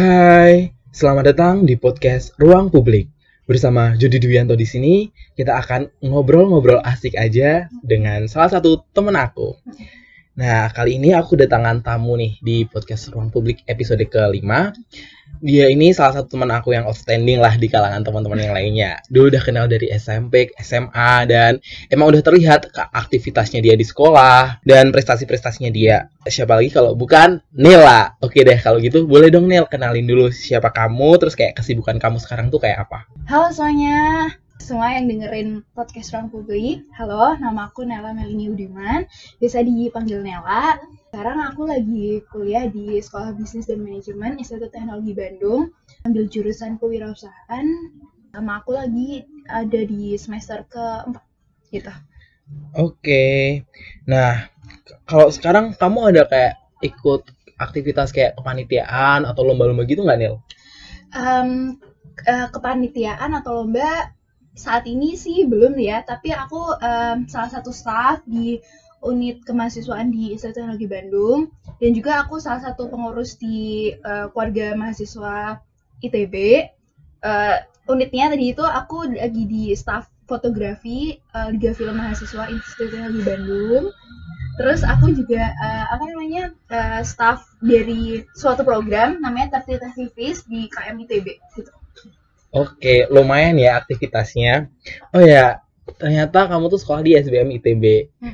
Hai, selamat datang di podcast Ruang Publik. Bersama Jody Dwianto di sini, kita akan ngobrol-ngobrol asik aja dengan salah satu temen aku. Nah, kali ini aku datangan tamu nih di podcast Ruang Publik episode kelima. Dia ini salah satu teman aku yang outstanding lah di kalangan teman-teman yang lainnya. Dulu udah kenal dari SMP, SMA, dan emang udah terlihat aktivitasnya dia di sekolah dan prestasi-prestasinya dia. Siapa lagi kalau bukan Nila. Oke deh, kalau gitu boleh dong Nil kenalin dulu siapa kamu, terus kayak kesibukan kamu sekarang tuh kayak apa? Halo semuanya, semua yang dengerin podcast Ruang Publik. Halo, nama aku Nela Melini Udiman, biasa dipanggil Nela. Sekarang aku lagi kuliah di Sekolah Bisnis dan Manajemen Institut Teknologi Bandung, ambil jurusan kewirausahaan. Sama aku lagi ada di semester keempat, gitu. Oke. Nah, kalau sekarang kamu ada kayak ikut aktivitas kayak kepanitiaan atau lomba-lomba gitu nggak, Nil? Um, kepanitiaan atau lomba saat ini sih belum ya, tapi aku um, salah satu staff di unit kemahasiswaan di Institut Teknologi Bandung dan juga aku salah satu pengurus di uh, keluarga mahasiswa ITB. Uh, unitnya tadi itu aku lagi di staff fotografi uh, Liga Film Mahasiswa Institut Teknologi Bandung. Terus aku juga uh, apa namanya uh, staff dari suatu program namanya Civis di KM ITB gitu. Oke, lumayan ya aktivitasnya. Oh ya, ternyata kamu tuh sekolah di SBM ITB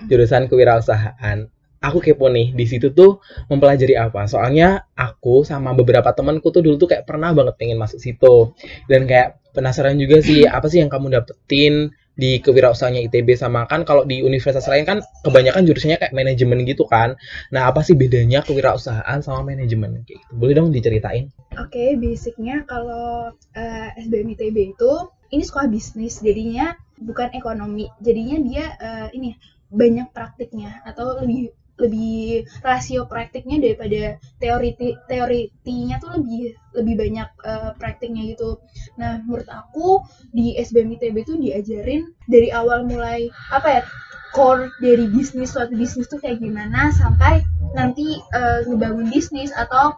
jurusan kewirausahaan. Aku kepo nih di situ tuh mempelajari apa? Soalnya aku sama beberapa temanku tuh dulu tuh kayak pernah banget pengen masuk situ. Dan kayak penasaran juga sih apa sih yang kamu dapetin di kewirausahaannya ITB sama kan kalau di universitas lain kan kebanyakan jurusannya kayak manajemen gitu kan. Nah, apa sih bedanya kewirausahaan sama manajemen kayak gitu? Boleh dong diceritain? Oke, okay, basicnya kalau uh, SBM ITB itu ini sekolah bisnis, jadinya bukan ekonomi jadinya dia uh, ini banyak praktiknya atau lebih lebih rasio praktiknya daripada teori teoritinya tuh lebih lebih banyak uh, praktiknya gitu. Nah, menurut aku di SBM ITB tuh diajarin dari awal mulai apa ya core dari bisnis suatu bisnis tuh kayak gimana sampai nanti uh, ngebangun bisnis atau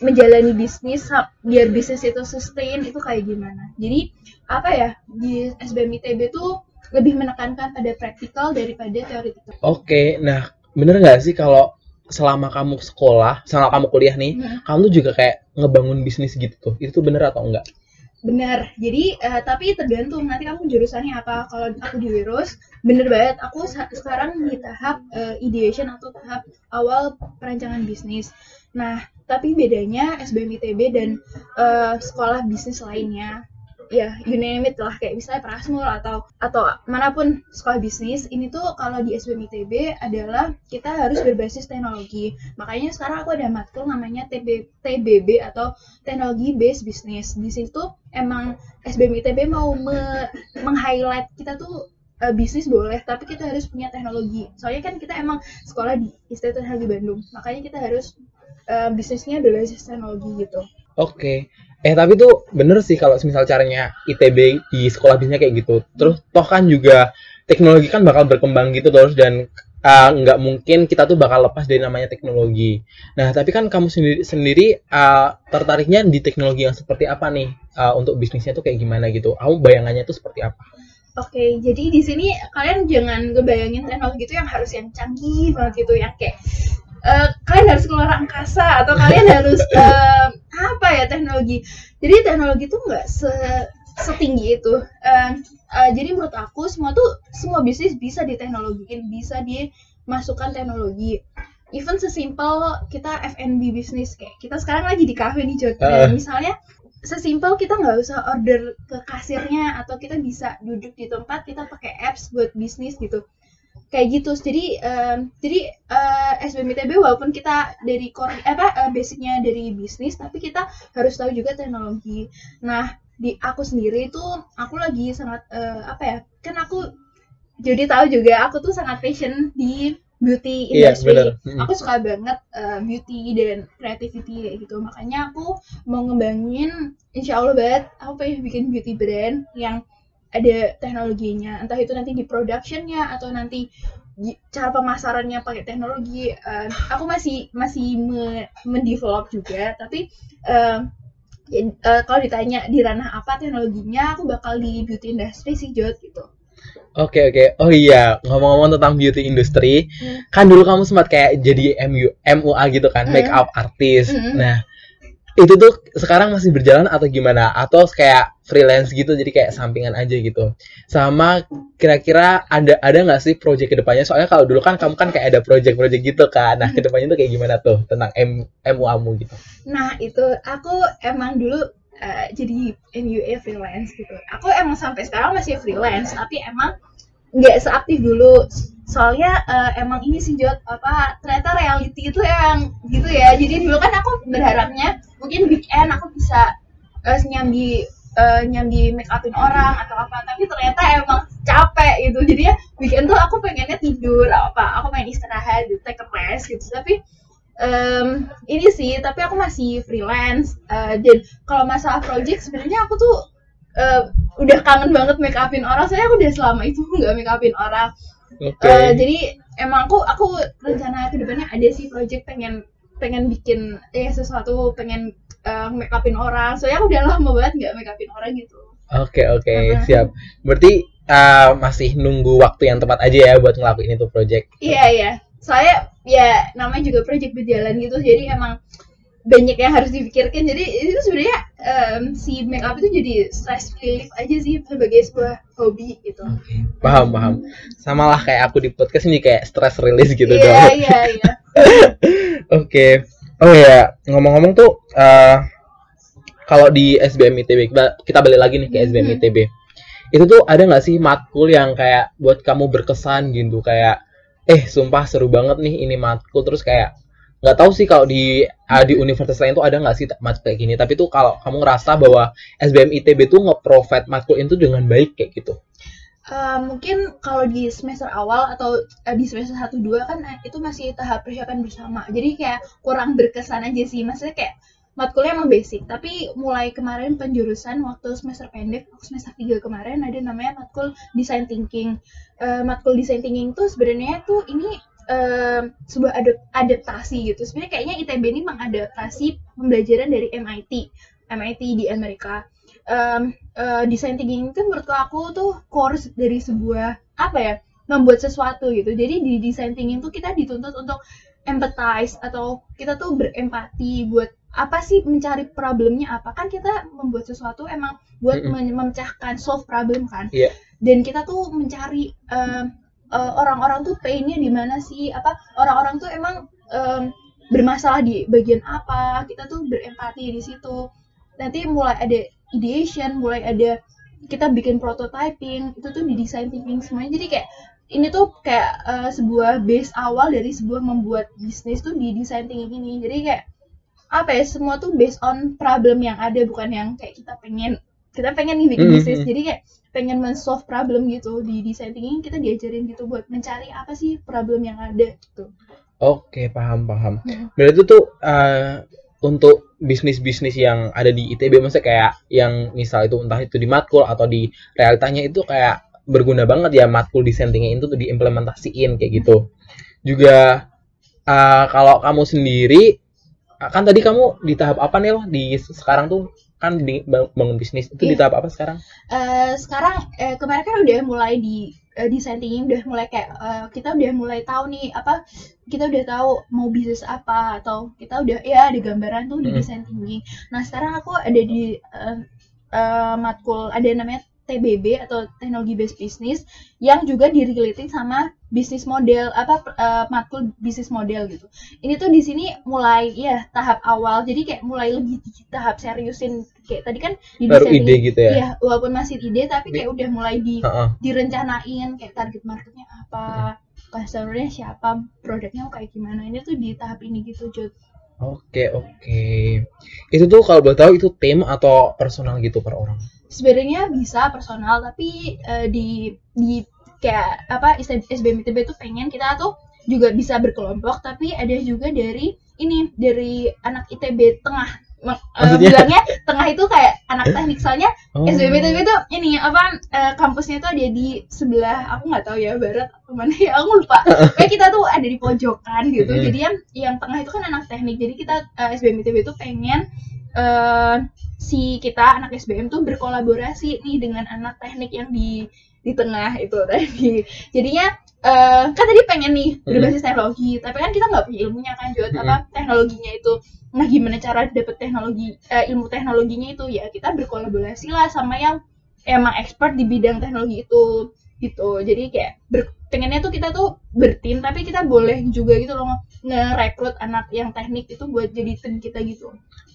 menjalani bisnis biar bisnis itu sustain itu kayak gimana jadi apa ya di SBM ITB tuh lebih menekankan pada praktikal daripada teori itu. Oke, nah bener nggak sih kalau selama kamu sekolah, selama kamu kuliah nih, hmm. kamu tuh juga kayak ngebangun bisnis gitu tuh, itu tuh bener atau enggak? Bener, jadi uh, tapi tergantung nanti kamu jurusannya apa. Kalau aku di Wirus, bener banget. Aku sekarang di tahap uh, ideation atau tahap awal perancangan bisnis. Nah, tapi bedanya SBM ITB dan uh, sekolah bisnis lainnya ya you name it lah. Kayak misalnya Prasmul atau atau mana pun sekolah bisnis ini tuh kalau di SBM ITB adalah kita harus berbasis teknologi. Makanya sekarang aku ada matkul namanya TB, TBB atau teknologi based business. Di situ emang SBM ITB mau me, meng-highlight kita tuh uh, bisnis boleh tapi kita harus punya teknologi. Soalnya kan kita emang sekolah di Institut Teknologi Bandung. Makanya kita harus uh, bisnisnya berbasis teknologi gitu. Oke. okay. Eh tapi tuh bener sih kalau misal caranya ITB di sekolah bisnisnya kayak gitu. Terus toh kan juga teknologi kan bakal berkembang gitu terus dan uh, nggak mungkin kita tuh bakal lepas dari namanya teknologi. Nah tapi kan kamu sendiri sendiri uh, tertariknya di teknologi yang seperti apa nih uh, untuk bisnisnya tuh kayak gimana gitu? Kamu bayangannya tuh seperti apa? Oke, okay, jadi di sini kalian jangan ngebayangin teknologi itu yang harus yang canggih banget gitu, yang kayak uh, kalian harus keluar angkasa atau kalian harus uh, apa ya teknologi. Jadi teknologi itu nggak se setinggi itu. Uh, uh, jadi menurut aku semua tuh semua bisnis bisa diteknologiin bisa dimasukkan teknologi. Even sesimpel kita F&B bisnis kayak kita sekarang lagi di cafe nih Jod uh. misalnya sesimpel kita nggak usah order ke kasirnya atau kita bisa duduk di tempat kita pakai apps buat bisnis gitu kayak gitu jadi um, jadi uh, SBMITB walaupun kita dari core apa uh, basicnya dari bisnis tapi kita harus tahu juga teknologi nah di aku sendiri itu aku lagi sangat uh, apa ya kan aku jadi tahu juga aku tuh sangat passion di beauty iya, industry. Iya, bener. Aku suka banget uh, beauty dan creativity kayak gitu. Makanya aku mau ngembangin insya Allah banget aku pengen bikin beauty brand yang ada teknologinya entah itu nanti di productionnya atau nanti cara pemasarannya pakai teknologi uh, aku masih masih me mendevelop juga tapi uh, ya, eh, kalau ditanya di ranah apa teknologinya aku bakal di beauty industry sih Jod gitu Oke oke. Oh iya, ngomong-ngomong tentang beauty industry, Hmm. kan dulu kamu sempat kayak jadi MU MUA gitu kan, Hmm. makeup artist. Hmm. Nah, itu tuh sekarang masih berjalan atau gimana? Atau kayak freelance gitu, jadi kayak sampingan aja gitu. Sama kira-kira ada ada nggak sih project ke depannya? Soalnya kalau dulu kan kamu kan kayak ada project-project gitu kan. Nah, ke depannya tuh kayak gimana tuh tentang M MUA-mu gitu? Nah itu aku emang dulu eh, jadi MUA freelance gitu. Aku emang sampai sekarang masih freelance, tapi emang nggak seaktif dulu. Soalnya eh, emang ini sih Jod, apa ternyata reality itu yang gitu ya. Jadi dulu kan aku berharapnya mungkin weekend aku bisa eh, nyambi eh, nyambi make upin orang atau apa, tapi ternyata emang capek gitu. Jadi ya weekend tuh aku pengennya tidur apa, aku main istirahat, gitu, take a rest gitu. Tapi Em, ini sih tapi aku masih freelance Eh, dan kalau masalah project sebenarnya aku tuh eh, udah kangen banget make upin orang saya aku udah selama itu nggak make upin orang Oke. Eh, jadi emang aku aku rencana ke depannya ada sih project pengen pengen bikin eh sesuatu pengen eh, make upin orang soalnya aku udah lama banget nggak make upin orang gitu Oke oke Apa? siap. Berarti uh, masih nunggu waktu yang tepat aja ya buat ngelakuin itu project. Iya iya. Soalnya ya namanya juga project berjalan gitu. Jadi emang banyak yang harus dipikirkan. Jadi itu sebenarnya em, si make up itu jadi stress relief aja sih sebagai sebuah hobi gitu. Paham paham. Sama lah kayak aku di podcast ini kayak stress release gitu Iya dong. iya iya. Oke. Oh ya, ngomong-ngomong tuh eh kalau di SBM ITB kita, balik lagi nih ke SBM Mhm. ITB. Itu tuh ada nggak sih matkul yang kayak buat kamu berkesan gitu kayak eh sumpah seru banget nih ini matkul terus kayak nggak tahu sih kalau di ah, di universitas lain tuh ada nggak sih matkul kayak gini tapi tuh kalau kamu ngerasa bahwa SBM ITB tuh nge-provide matkul itu dengan baik kayak gitu Eh, mungkin kalau di semester awal atau eh, di semester 1 2 kan eh, itu masih tahap persiapan bersama. Jadi kayak kurang berkesan aja sih. Maksudnya kayak matkulnya emang basic, tapi mulai kemarin penjurusan waktu semester pendek, waktu semester 3 kemarin ada namanya matkul design thinking. Eh, matkul design thinking tuh sebenarnya tuh ini eh, sebuah adap- adaptasi gitu. Sebenarnya kayaknya ITB ini mengadaptasi pembelajaran dari MIT, MIT di Amerika. Eh, design thinking itu menurut aku tuh course dari sebuah apa ya membuat sesuatu gitu jadi di design thinking tuh kita dituntut untuk empathize atau kita tuh berempati buat apa sih mencari problemnya apa kan kita membuat sesuatu emang buat Mm-mm. men- memecahkan solve problem kan Iya. dan kita tuh mencari em, eh, orang-orang tuh painnya di mana sih? Apa orang-orang tuh emang em, bermasalah di bagian apa? Kita tuh berempati di situ. Nanti mulai ada ideation mulai ada kita bikin prototyping itu tuh di design thinking semuanya. Jadi kayak ini tuh kayak eh, sebuah base awal dari sebuah membuat bisnis tuh di design thinking ini. Jadi kayak apa ya semua tuh based on problem yang ada bukan yang kayak kita pengen kita pengen nih bikin Mhm. bisnis. Jadi kayak pengen men-solve problem gitu di design thinking kita diajarin gitu buat mencari apa sih problem yang ada gitu Oke, paham paham. Hmm. Berarti tuh eh, untuk bisnis-bisnis yang ada di ITB maksudnya kayak yang misal itu entah itu di matkul atau di realitanya itu kayak berguna banget ya matkul dissentingnya itu tuh diimplementasiin kayak gitu. Juga eh, kalau kamu sendiri kan tadi kamu di tahap apa nih di sekarang tuh kan di bang- bangun bisnis itu di Iya. tahap apa sekarang? Eh, sekarang eh, kemarin kan udah mulai di eh, design thinking udah mulai kayak eh, kita udah mulai tahu nih apa kita udah tahu mau bisnis apa atau kita udah ya ada gambaran tuh di Mm. design thinking. Nah sekarang aku ada di eh, eh, matkul ada namanya TBB atau teknologi based business yang juga direlated sama bisnis model apa eh, matkul bisnis model gitu. Ini tuh di sini mulai ya tahap awal jadi kayak mulai lebih di tahap seriusin kayak tadi kan di Baru ide gitu ya? Iya, walaupun masih ide tapi kayak udah mulai di Heeh. direncanain kayak target marketnya apa, customernya siapa, produknya kayak gimana. Ini tuh di tahap ini gitu, Jod. Oke, oke. Itu tuh kalau boleh tahu itu tim atau personal gitu per orang? Sebenarnya bisa personal tapi eh, di di kayak apa SBM ITB tuh pengen kita tuh juga bisa berkelompok tapi ada juga dari ini dari anak ITB tengah eh, Maksudnya? bilangnya tengah itu kayak anak teknik. Soalnya Oh. SBM ITB tuh ini apa eh, kampusnya tuh ada di sebelah aku nggak tahu ya barat atau mana ya aku lupa. Kayak kita tuh ada di pojokan gitu. Jadi yang yang tengah itu kan anak teknik. Jadi kita eh, SBM ITB tuh pengen eh, si kita anak SBM tuh berkolaborasi nih dengan anak teknik yang di di tengah itu tadi. Jadinya eh, kan tadi pengen nih Hmm. berbasis teknologi tapi kan kita nggak punya ilmunya kan Jod Hmm. apa teknologinya itu nah gimana cara dapet teknologi eh, ilmu teknologinya itu? Ya kita berkolaborasi lah sama yang emang expert di bidang teknologi itu gitu. Jadi kayak ber- pengennya tuh kita tuh bertim tapi kita boleh juga gitu loh nge- ngerekrut anak yang teknik itu buat jadi tim kita gitu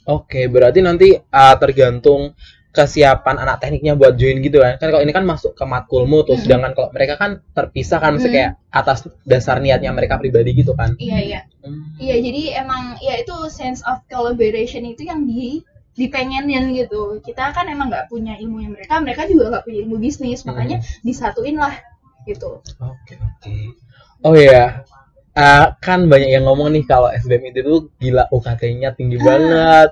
Oke, berarti nanti uh, tergantung kesiapan anak tekniknya buat join gitu kan. Kan kalau ini kan masuk ke matkulmu tuh, Hmm. sedangkan kalau mereka kan terpisah kan Hmm. kayak atas dasar niatnya mereka pribadi gitu kan. iya iya Hmm. Iya, jadi emang ya itu sense of collaboration itu yang di dipengenin gitu. Kita kan emang nggak punya ilmunya mereka, mereka juga nggak punya ilmu bisnis, Hmm. makanya disatuin lah gitu. Oke, oke. Oh iya. Uh, kan banyak yang ngomong nih kalau SBM itu tuh gila UKT-nya tinggi Ah. banget.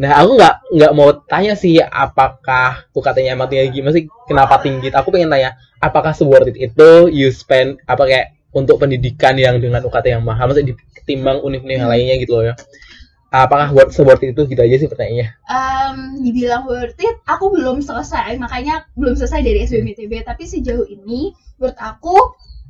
Nah, aku nggak nggak mau tanya sih apakah UKT-nya emang tinggi, masih kenapa tinggi. Aku pengen tanya, apakah worth it itu you spend apa kayak untuk pendidikan yang dengan UKT yang mahal, maksudnya ditimbang univ-univ Hmm. lainnya gitu loh ya. Apakah worth worth it itu gitu aja sih pertanyaannya. Em, dibilang worth it, aku belum selesai, makanya belum selesai dari SBMPTB. Tapi sejauh ini, menurut aku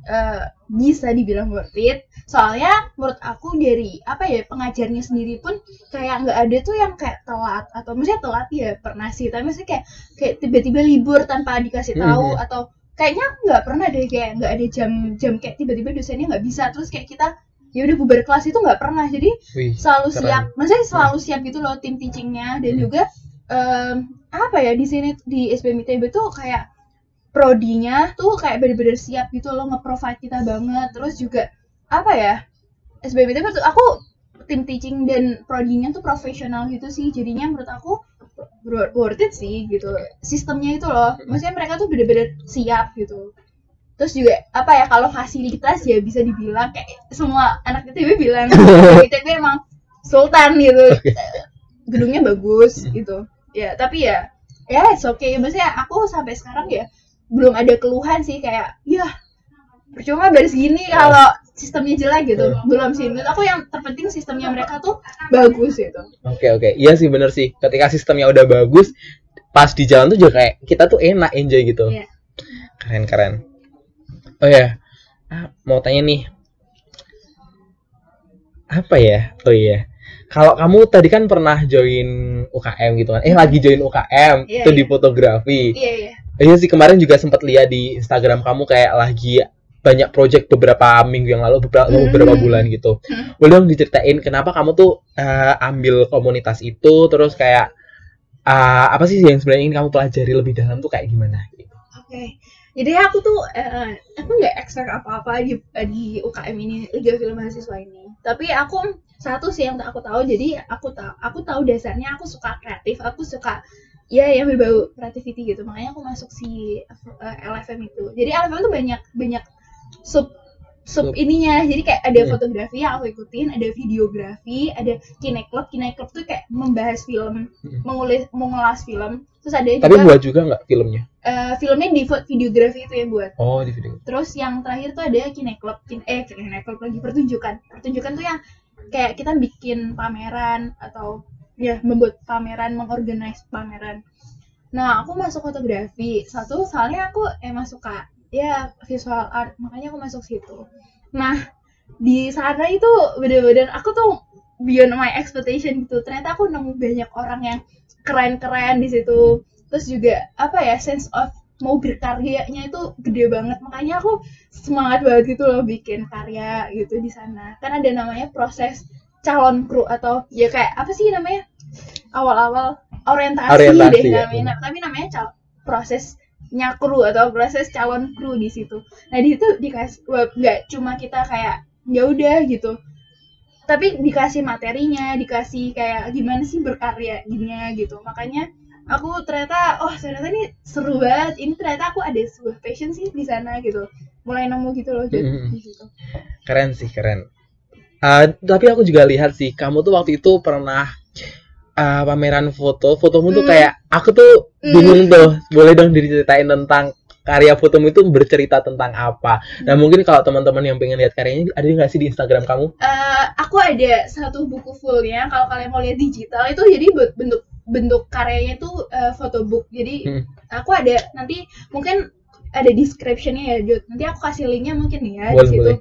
eh, bisa dibilang worth it. Soalnya menurut aku dari apa ya pengajarnya sendiri pun kayak nggak ada tuh yang kayak telat atau maksudnya telat ya pernah sih, tapi maksudnya kayak kayak tiba-tiba libur tanpa dikasih tahu Mhm. atau kayaknya nggak pernah deh kayak nggak ada jam-jam kayak tiba-tiba dosennya nggak bisa terus kayak kita ya udah bubar kelas itu nggak pernah jadi Wih. selalu Keren. siap maksudnya selalu siap gitu loh tim teachingnya dan Hmm. juga em, apa ya di sini di SBMITB tuh kayak prodinya tuh kayak bener-bener siap gitu loh nge-provide kita banget. Terus juga apa ya SBMITB tuh aku tim teaching dan prodinya tuh profesional gitu sih. Jadinya menurut aku wor- worth it sih gitu sistemnya itu loh. Maksudnya mereka tuh bener-bener siap gitu. Terus juga apa ya kalau fasilitas ya bisa dibilang kayak semua anak ITB bilang ITB emang sultan gitu. Gedungnya bagus gitu. Ya tapi ya ya it's okay. Maksudnya aku sampai sekarang ya belum ada keluhan sih kayak ya percuma bayar segini kalau sistemnya jelek gitu belum sih menurut aku yang terpenting sistemnya mereka tuh bagus gitu Oke oke, iya sih bener sih. Ketika sistemnya udah bagus, pas di jalan tuh juga kayak kita tuh enak enjoy gitu. Iya. Keren keren. Oh ya, ah, mau tanya nih, apa ya? Oh iya, kalau kamu tadi kan pernah join UKM gitu kan? Eh lagi join UKM Iya, itu di iya. fotografi. iya iya Iya sih kemarin juga sempat lihat di Instagram kamu kayak lagi banyak project beberapa minggu yang lalu beberapa Hmm. beberapa bulan gitu. Hmm. Boleh dong diceritain kenapa kamu tuh eh, ambil komunitas itu terus kayak eh, apa sih yang sebenarnya ingin kamu pelajari lebih dalam tuh kayak gimana gitu. Oke, jadi aku tuh eh, aku nggak expect apa-apa di di UKM ini Liga Film Mahasiswa ini. Tapi aku satu sih yang aku tahu, jadi aku tahu aku tahu dasarnya aku suka kreatif, aku suka ya yang berbau creativity gitu. Makanya aku masuk si eh, LFM itu. Jadi LFM tuh banyak banyak sub sub ininya. Jadi kayak ada Hmm. fotografi yang aku ikutin, ada videografi, ada kine club. Kine club tuh kayak membahas film, Hmm. mengulis mengulas film. Terus ada Tapi juga buat juga nggak filmnya? eh, filmnya di videografi itu yang buat. Oh di video. Terus yang terakhir tuh ada kine club, kin eh kine club lagi pertunjukan. Pertunjukan tuh yang kayak kita bikin pameran atau ya membuat pameran, mengorganize pameran. Nah, aku masuk fotografi. Satu soalnya aku emang suka ya visual art, makanya aku masuk situ. Nah, di sana itu bener-bener aku tuh beyond my expectation gitu. Ternyata aku nemu banyak orang yang keren-keren di situ. Terus juga apa ya sense of mau berkaryanya itu gede banget. Makanya aku semangat banget gitu loh bikin karya gitu di sana. Kan ada namanya proses calon kru atau ya kayak apa sih namanya? Awal-awal orientasi, Orientasi, deh ya, namanya. Tapi namanya cal- prosesnya kru atau proses calon kru di situ. Nah di situ dikasih nggak cuma kita kayak ya udah gitu tapi dikasih materinya dikasih kayak gimana sih berkarya gini gitu makanya aku ternyata oh ternyata ini seru banget ini ternyata aku ada sebuah passion sih di sana gitu mulai nemu gitu loh Jod, Mm-mm. di situ Keren sih keren. Eh, tapi aku juga lihat sih kamu tuh waktu itu pernah eh, pameran foto. Fotomu tuh Hmm. kayak aku tuh Hmm. bingung tuh. Boleh dong diceritain tentang karya fotomu itu bercerita tentang apa. Nah mungkin kalau teman-teman yang pengen lihat karyanya ada nggak sih di Instagram kamu? Eh, aku ada satu buku fullnya kalau kalian mau lihat digital itu jadi be- bentuk bentuk karyanya itu eh, photobook jadi Hmm. aku ada nanti mungkin ada descriptionnya ya Jod nanti aku kasih linknya mungkin ya Boleh, di situ boleh.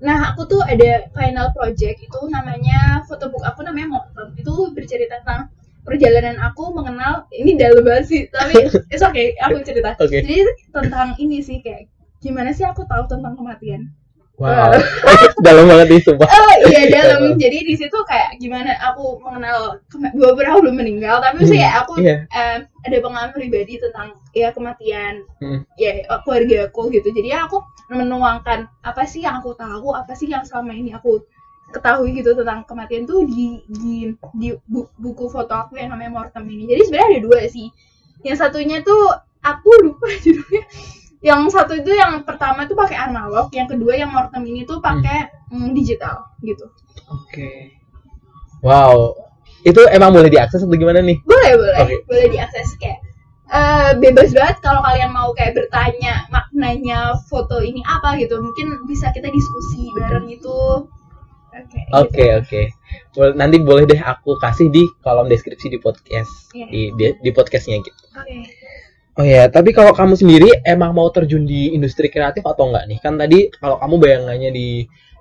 Nah aku tuh ada final project itu namanya photobook aku namanya Motem itu bercerita tentang perjalanan aku mengenal ini dalam banget sih tapi it's okay aku cerita. Oke. jadi tentang ini sih kayak gimana sih aku tahu tentang kematian Wow, dalam banget nih sumpah. Oh iya dalam. Jadi di situ kayak gimana aku mengenal beberapa belum meninggal tapi Hmm, aku iya. eh, ada pengalaman pribadi tentang ya kematian Hmm. ya keluarga aku gitu. Jadi aku menuangkan apa sih yang aku tahu apa sih yang selama ini aku ketahui gitu tentang kematian tuh di di di bu- buku foto aku yang namanya Mortem ini. Jadi sebenarnya ada dua sih. Yang satunya tuh aku lupa judulnya yang satu itu yang pertama tuh pakai analog yang kedua yang Mortem ini tuh pakai mm, digital gitu Oke. Wow, itu emang boleh diakses atau gimana nih? boleh boleh Oke. boleh diakses kayak eh, bebas banget kalau kalian mau kayak bertanya maknanya foto ini apa gitu mungkin bisa kita diskusi bareng itu oke Oke oke. Boleh- Nanti boleh deh aku kasih di kolom deskripsi di podcast Iya. di, di di podcastnya gitu. oke Oh ya, tapi kalau kamu sendiri emang mau terjun di industri kreatif atau enggak nih? Kan tadi kalau kamu bayangannya di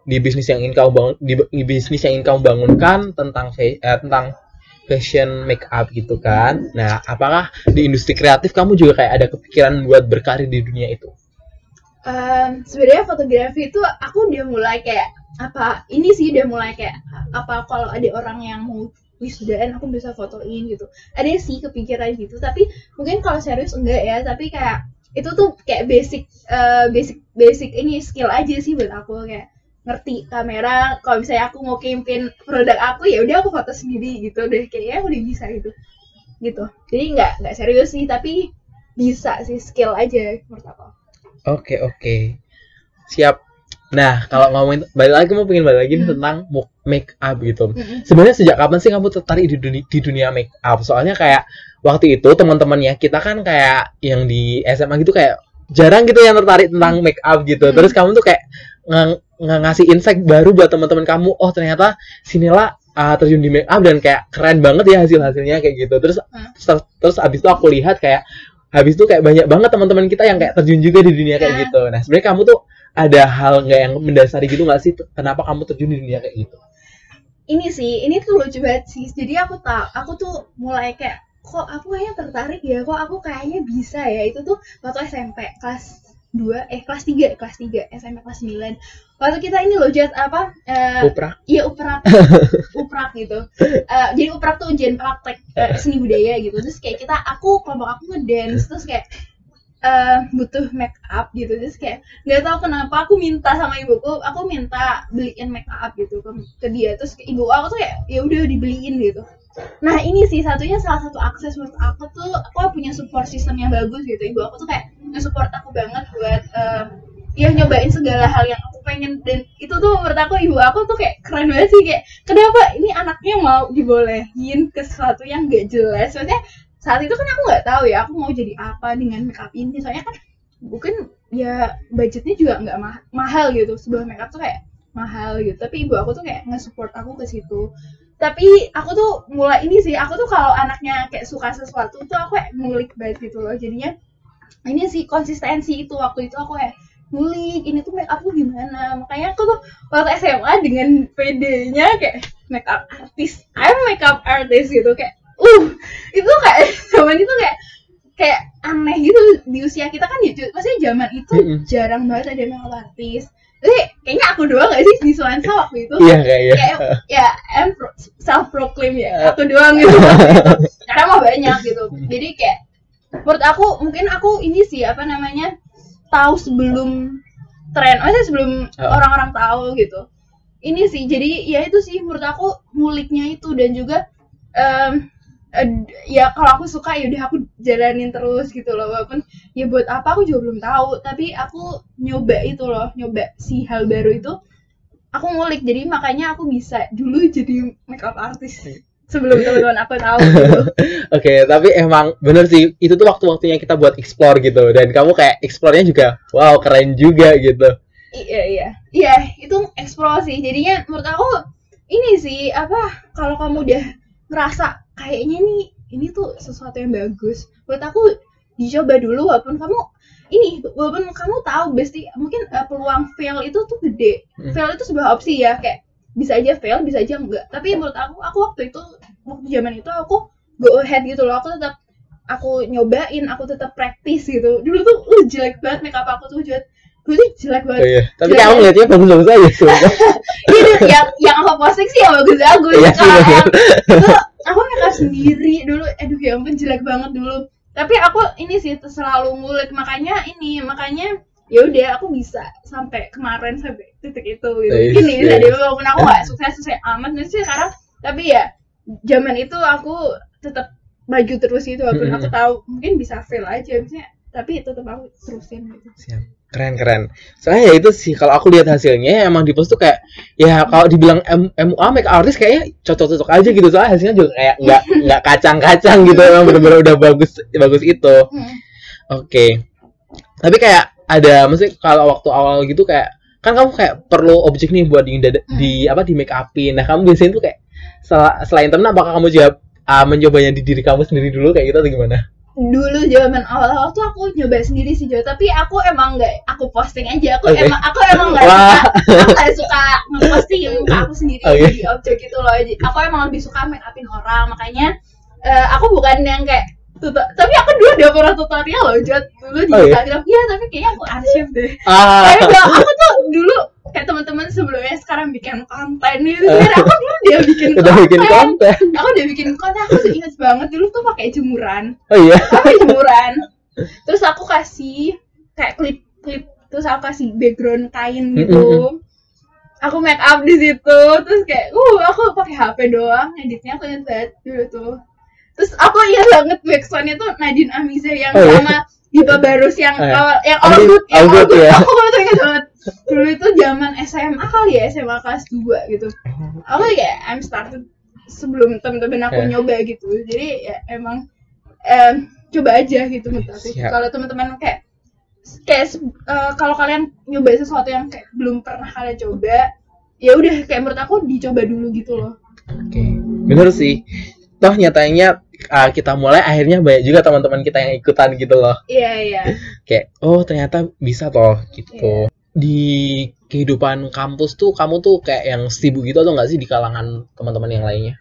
di bisnis yang ingin kamu bangun di, di bisnis yang ingin kamu bangunkan tentang eh, tentang fashion make up gitu kan. Nah, apakah di industri kreatif kamu juga kayak ada kepikiran buat berkarir di dunia itu? Em, sebenarnya fotografi itu aku udah mulai kayak apa ini sih udah mulai kayak apa kalau ada orang yang mau wisudaan aku bisa fotoin gitu. Ada sih kepikiran gitu tapi mungkin kalau serius enggak ya tapi kayak itu tuh kayak basic eh, basic basic ini skill aja sih buat aku kayak ngerti kamera. Kalau misalnya aku mau campaign produk aku ya udah aku foto sendiri gitu deh. Kayaknya udah bisa gitu gitu. Jadi nggak nggak serius sih tapi bisa sih skill aja menurut aku. Oke oke. Siap. Nah, kalau ngomongin balik lagi mau pengen balik lagi Hmm. tentang make up gitu. Mm-mm. Sebenarnya sejak kapan sih kamu tertarik di dunia, di dunia make up? Soalnya kayak waktu itu teman-temannya kita kan kayak yang di SMA gitu kayak jarang gitu yang tertarik tentang make up gitu. Hmm. Terus kamu tuh kayak nge- nge- ngasih insight baru buat teman-teman kamu. Oh, ternyata Sinila uh, terjun di make up dan kayak keren banget ya hasil-hasilnya kayak gitu. Terus Hmm. terus, terus abis itu aku lihat kayak habis itu kayak banyak banget teman-teman kita yang kayak terjun juga di dunia kayak Hmm. gitu. Nah, sebenarnya kamu tuh ada hal nggak yang mendasari gitu nggak sih? Kenapa kamu terjun di dunia kayak gitu? ini sih ini tuh lucu banget sih. Jadi aku tahu aku tuh mulai kayak kok aku kayaknya tertarik ya? Kok aku kayaknya bisa ya? Itu tuh waktu SMP kelas 2 eh kelas 3 kelas 3 SMP kelas 9 waktu kita ini loh Jat apa eh, Uprak. iya uprak. Uprak gitu. Eh, jadi uprak tuh ujian praktek eh, seni budaya gitu. Terus kayak kita aku kelompok aku ngedance terus kayak eh, butuh make up gitu. Terus kayak nggak tahu kenapa aku minta sama ibuku aku minta beliin make up gitu ke, ke dia. Terus kayak ibu aku tuh kayak ya udah dibeliin gitu. Nah ini sih satunya salah satu akses menurut aku tuh aku punya support system yang bagus gitu. Ibu aku tuh kayak nge-support aku banget buat eh, ya nyobain segala hal yang aku pengen. Dan itu tuh menurut aku ibu aku tuh kayak keren banget sih. Kayak kenapa ini anaknya mau dibolehin ke sesuatu yang gak jelas? Maksudnya saat itu kan aku nggak tahu ya aku mau jadi apa dengan makeup ini. Soalnya kan mungkin ya budgetnya juga nggak ma- mahal gitu. Sebuah makeup tuh kayak mahal gitu. Tapi ibu aku tuh kayak nge-support aku ke situ. Tapi aku tuh mulai ini sih aku tuh kalau anaknya kayak suka sesuatu tuh aku kayak ngulik banget gitu loh. Jadinya ini sih konsistensi itu. Waktu itu aku kayak ngulik ini tuh make up tuh gimana? Makanya aku tuh waktu SMA dengan PD-nya kayak make up artist I'm makeup artist gitu. Kayak uh itu kayak zaman itu kayak kayak aneh gitu di usia kita kan ya maksudnya zaman itu Mm-mm. jarang banget ada makeup artist jadi kayaknya aku doang gak sih di Suansa waktu itu? Iya kayaknya. kayak ya pro- self proclaim ya aku doang gitu. Karena mah banyak gitu. Jadi kayak menurut aku mungkin aku ini sih apa namanya tahu sebelum tren maksudnya sebelum Oh. orang-orang tahu gitu. Ini sih jadi ya itu sih menurut aku nguliknya itu. Dan juga em, eh, ya kalau aku suka ya udah aku jalanin terus gitu loh walaupun ya buat apa aku juga belum tahu. Tapi aku nyoba itu loh nyoba si hal baru itu aku ngulik. Jadi makanya aku bisa dulu jadi makeup artist sebelum teman-teman aku tahu gitu. Oke, tapi emang bener sih itu tuh waktu-waktunya kita buat explore gitu. Dan kamu kayak explore-nya juga wow keren juga gitu. Iya iya. Iya itu eksplorasi jadinya menurut aku ini sih apa kalau kamu udah ngerasa kayaknya nih ini tuh sesuatu yang bagus menurut aku dicoba dulu walaupun kamu ini walaupun kamu tahu pasti mungkin uh, peluang fail itu tuh gede Hmm. fail itu sebuah opsi ya kayak bisa aja fail bisa aja enggak tapi menurut aku aku waktu itu waktu zaman itu aku go ahead gitu loh aku tetap aku nyobain aku tetap praktis gitu dulu tuh uh, jelek banget make up aku tuh jelek gue tuh jelek Oh banget iya. Tapi Jelek. kamu ngeliatnya bagus-bagus aja. Iya, yang yang aku posting sih yang bagus-bagus Iya, kalau iya. itu aku make up sendiri dulu. Aduh ya ampun jelek banget dulu. Tapi aku ini sih selalu ngulik. Makanya ini makanya ya udah aku bisa sampai kemarin sampai titik itu gitu. Yes, mungkin nih bisa yes. deh walaupun aku gak sukses sukses amat nih sih sekarang. Tapi ya zaman itu aku tetap maju terus gitu walaupun Mm-mm. aku tahu mungkin bisa fail aja misalnya tapi tetap aku terusin gitu. Siap. Keren keren. Soalnya ya itu sih kalau aku lihat hasilnya ya emang di post tuh kayak ya kalau dibilang M MUA make artist kayaknya cocok-cocok aja gitu soalnya hasilnya juga kayak nggak nggak kacang-kacang gitu emang bener-bener udah bagus bagus itu. Hmm. Oke. Tapi kayak ada maksudnya kalau waktu awal gitu kayak kan kamu kayak perlu objek nih buat di, di apa di make upin. Nah, kamu biasanya tuh kayak sel- selain temen apakah kamu juga uh, mencobanya di diri kamu sendiri dulu kayak gitu atau gimana? Dulu zaman awal-awal tuh aku nyoba sendiri sih Jo. Tapi aku emang nggak aku posting aja. Aku Oke. emang aku emang nggak suka aku nggak suka ngeposting. Aku sendiri Oke. di objek gitu loh. Jadi, aku emang lebih suka make upin orang. Makanya eh, aku bukan yang kayak tuto- tapi aku dulu udah pernah tutorial loh Jod dulu di Oh, iya? Instagram. Iya tapi kayaknya aku arsip deh. Ah. tapi aku tuh dulu kayak teman-teman sebelumnya sekarang bikin konten gitu. Sebenarnya aku dulu dia bikin Udah bikin konten. aku udah bikin konten aku tuh inget banget. Dulu tuh pakai jemuran. Oh iya. apa jemuran. Terus aku kasih kayak klip klip terus aku kasih background kain gitu. Aku make up di situ. Terus kayak uh aku pakai HP doang editnya aku inget banget dulu tuh. Terus aku ingat banget backsoundnya tuh Nadine Amiza yang Oh, iya. sama Dipa Barus yang Eh, awal yang All Good- yang All good ya. aku tuh inget banget dulu itu zaman SMA kali ya SMA kelas 2 gitu aku kayak I'm started sebelum temen-temen aku Eh. nyoba gitu jadi ya emang em, coba aja gitu menurut aku kalau teman-teman kayak kayak eh, kalau kalian nyoba sesuatu yang kayak belum pernah kalian coba ya udah kayak menurut aku dicoba dulu gitu loh Oke, bener sih. Toh nyatanya uh, kita mulai akhirnya banyak juga teman-teman kita yang ikutan gitu loh. iya iya Kayak oh ternyata bisa toh gitu. Di kehidupan kampus tuh kamu tuh kayak yang sibuk gitu atau nggak sih di kalangan teman-teman yang lainnya?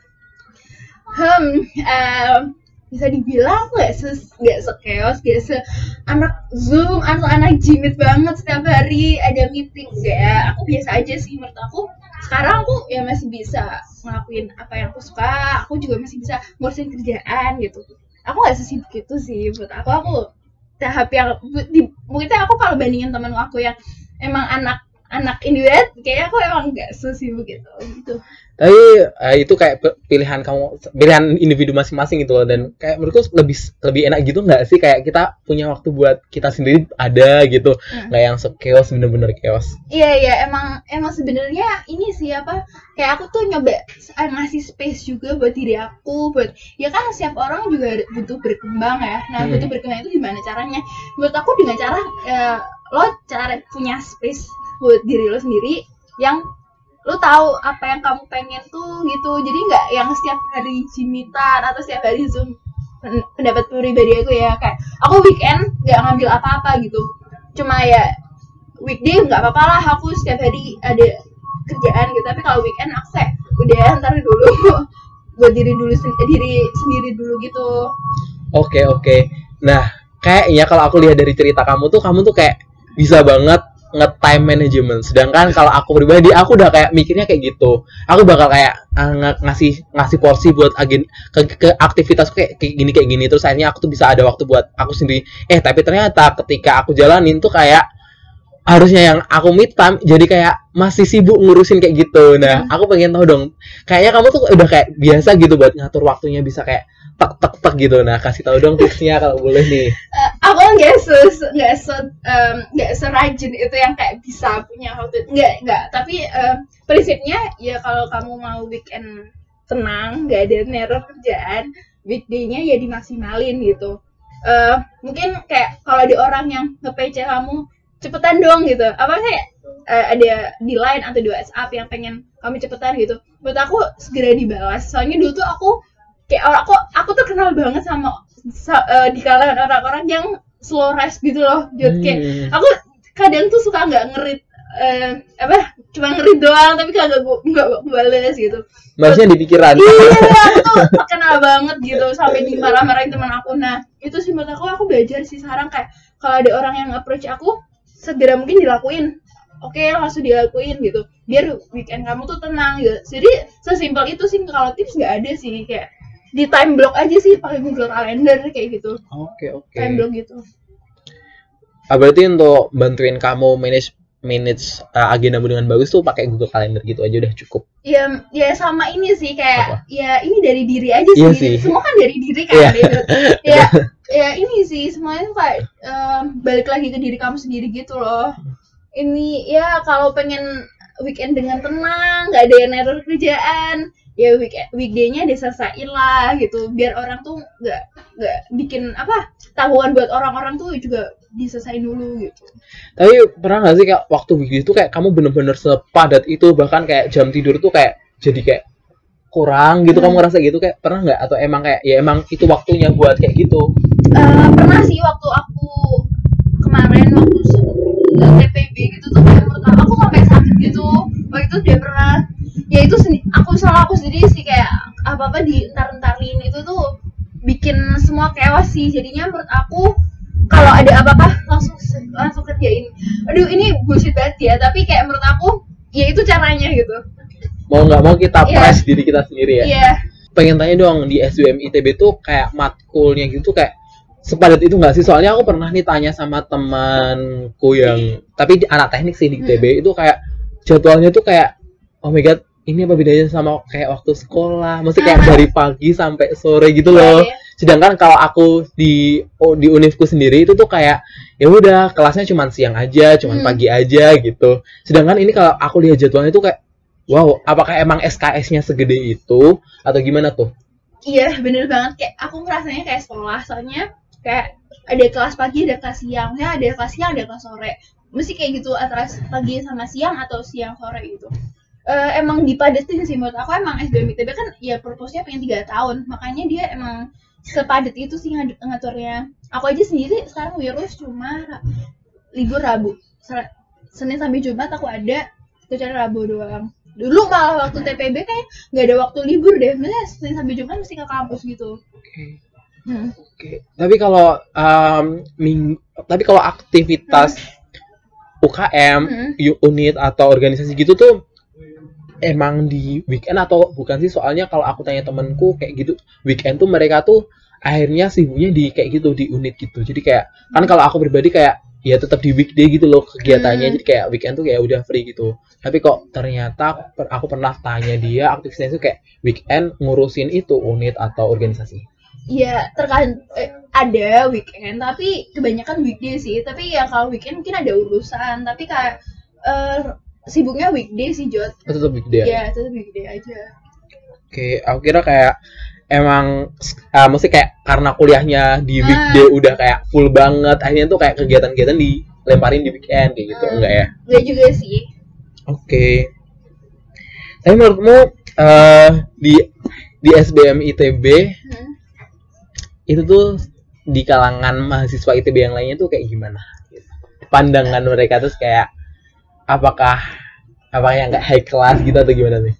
hmm em, bisa dibilang nggak se nggak sekeos nggak se anak zoom atau anak jimit banget setiap hari ada meeting enggak ya? Aku biasa aja sih menurut aku. Sekarang aku ya masih bisa ngelakuin apa yang aku suka aku juga masih bisa ngurusin kerjaan gitu. Aku nggak sesibuk itu sih menurut aku. Aku tahap yang di, mungkin aku kalau bandingin temen aku yang emang anak anak individu kayaknya aku emang nggak sesibuk itu gitu Tapi uh, itu kayak pilihan kamu, pilihan individu masing-masing gitu loh dan kayak menurutku lebih lebih enak gitu nggak sih kayak kita punya waktu buat kita sendiri ada gitu, Hmm. nggak yang chaos bener-bener chaos. Iya iya emang emang sebenarnya ini sih apa kayak aku tuh nyoba eh, ngasih space juga buat diri aku buat ya kan setiap orang juga butuh berkembang ya nah Hmm. butuh berkembang itu gimana caranya menurut aku dengan cara eh, lo cara punya space buat diri lo sendiri yang lo tahu apa yang kamu pengen tuh gitu. Jadi nggak yang setiap hari jimitan atau setiap hari zoom pen- pendapat pribadi aku ya kayak aku weekend nggak ngambil apa-apa gitu. Cuma ya weekday nggak apa-apa lah aku setiap hari ada kerjaan gitu. Tapi kalau weekend aku kayak udah ntar dulu buat diri dulu sen- diri sendiri dulu gitu. Oke oke. Nah kayaknya kalau aku lihat dari cerita kamu tuh kamu tuh kayak bisa banget nge-time management. Sedangkan kalau aku pribadi aku udah kayak mikirnya kayak gitu. Aku bakal kayak uh, ngasih ngasih porsi buat agen ke, ke aktivitasku kayak, kayak gini kayak gini terus akhirnya aku tuh bisa ada waktu buat aku sendiri. Eh tapi ternyata ketika aku jalanin tuh kayak harusnya yang aku meet time jadi kayak masih sibuk ngurusin kayak gitu. Nah, aku pengen tahu dong. Kayaknya kamu tuh udah kayak biasa gitu buat ngatur waktunya bisa kayak tek gitu. Nah, kasih tahu dong tipsnya kalau boleh nih. Eh, aku nggak se nggak se nggak serajin itu yang kayak bisa punya waktu nggak nggak. Tapi em, prinsipnya ya kalau kamu mau weekend tenang nggak ada neror kerjaan weekday-nya ya dimaksimalin gitu. Eh mungkin kayak kalau ada orang yang nge-PC kamu cepetan dong gitu. Apa sih? Eh, ada di line atau di WhatsApp yang pengen kami cepetan gitu. Buat aku segera dibalas. Soalnya dulu tuh aku kayak orang aku aku tuh kenal banget sama sa- eh, di kalangan orang-orang yang slow rise gitu loh Jod. kayak Hmm. aku kadang tuh suka nggak ngerit eh, apa cuma ngerit doang tapi kagak gua nggak gua bales gitu Maksudnya di pikiran. iya aku tuh terkenal banget gitu sampai dimarah-marahin teman aku nah itu sih menurut aku aku belajar sih sekarang kayak kalau ada orang yang approach aku segera mungkin dilakuin oke langsung dilakuin gitu biar weekend kamu tuh tenang gitu jadi sesimpel itu sih kalau tips nggak ada sih kayak di time block aja sih pakai Google Calendar kayak gitu Oke, oke. time block gitu Ah, berarti untuk bantuin kamu manage manage uh, agendamu dengan bagus tuh pakai Google Calendar gitu aja udah cukup. ya ya sama ini sih kayak Apa? ya ini dari diri aja Iya sih. sih. semua kan dari diri kan Iya. David. ya ya ini sih semuanya tuh kayak em, balik lagi ke diri kamu sendiri gitu loh ini ya kalau pengen weekend dengan tenang nggak ada yang error kerjaan ya weekend weekday-nya diselesain lah gitu. Biar orang tuh nggak nggak bikin apa tanggungan buat orang-orang tuh juga diselesain dulu gitu. Tapi pernah nggak sih kayak waktu weekday itu kayak kamu bener-bener sepadat itu bahkan kayak jam tidur tuh kayak jadi kayak kurang gitu Hmm. kamu ngerasa gitu? Kayak pernah nggak? Atau emang kayak ya emang itu waktunya buat kayak gitu? Eh, pernah sih waktu aku kemarin waktu TPB gitu tuh kayak menurut aku sampai sakit gitu. Waktu itu dia pernah ya itu sendi- aku salah aku sendiri sih kayak apa apa di entar entarin itu tuh bikin semua chaos sih. Jadinya menurut aku kalau ada apa-apa langsung se- langsung kerjain. Aduh ini bullshit banget ya tapi kayak menurut aku ya itu caranya gitu. Mau nggak mau kita Iya. press diri kita sendiri ya? Iya. Pengen tanya dong di SBM ITB tuh kayak matkulnya gitu kayak sepadat itu nggak sih? Soalnya aku pernah nih tanya sama temanku yang tapi di- anak teknik sih di ITB itu kayak jadwalnya tuh kayak oh my god ini apa bedanya sama kayak waktu sekolah? Mesti kayak Ah. dari pagi sampai sore gitu loh. Iya, iya. sedangkan kalau aku di oh, di univku sendiri itu tuh kayak ya udah kelasnya cuma siang aja cuma Hmm. pagi aja gitu. Sedangkan ini kalau aku lihat jadwalnya tuh kayak wow apakah emang SKS-nya segede itu atau gimana tuh? Iya bener banget. Kayak aku ngerasanya kayak sekolah soalnya kayak ada kelas pagi ada kelas siang ya ada kelas siang ada kelas sore. Mesti kayak gitu antara pagi sama siang atau siang sore gitu Eh, emang dipadatin sih menurut aku emang SBM ITB kan ya purpose-nya pengen tiga tahun. Makanya dia emang sepadat itu sih ngaturnya. Aku aja sendiri sekarang wirus cuma libur Rabu. Senin sampai Jumat aku ada kecuali Rabu doang. Dulu malah waktu TPB kayak nggak ada waktu libur deh. Maksudnya Senin sampai Jumat mesti ke kampus gitu. Oke. Hmm. Oke, tapi kalau um, ming- tapi kalau aktivitas UKM, Hmm. unit atau organisasi gitu tuh emang di weekend atau bukan sih? Soalnya kalau aku tanya temenku kayak gitu, weekend tuh mereka tuh akhirnya sibuknya di kayak gitu di unit gitu. Jadi kayak kan kalau aku pribadi kayak ya tetap di weekday gitu loh kegiatannya. Hmm. Jadi kayak weekend tuh kayak udah free gitu. Tapi kok ternyata per- aku pernah tanya dia aktivitasnya itu kayak weekend ngurusin itu unit atau organisasi. Iya terkadang eh, ada weekend tapi kebanyakan weekday sih tapi ya kalau weekend mungkin ada urusan tapi kayak eh, sibuknya weekday sih Jod Oh, tetap weekday. ya tetap weekday aja Oke, aku kira kayak emang uh, mesti kayak karena kuliahnya di Ah. weekday udah kayak full banget, akhirnya tuh kayak kegiatan-kegiatan dilemparin di weekend kayak gitu, Hmm. enggak ya? Enggak juga sih Oke. Tapi menurutmu uh, di di SBM ITB Hmm. itu tuh di kalangan mahasiswa ITB yang lainnya tuh kayak gimana? Pandangan mereka terus kayak apakah apakah yang nggak high class gitu atau gimana nih?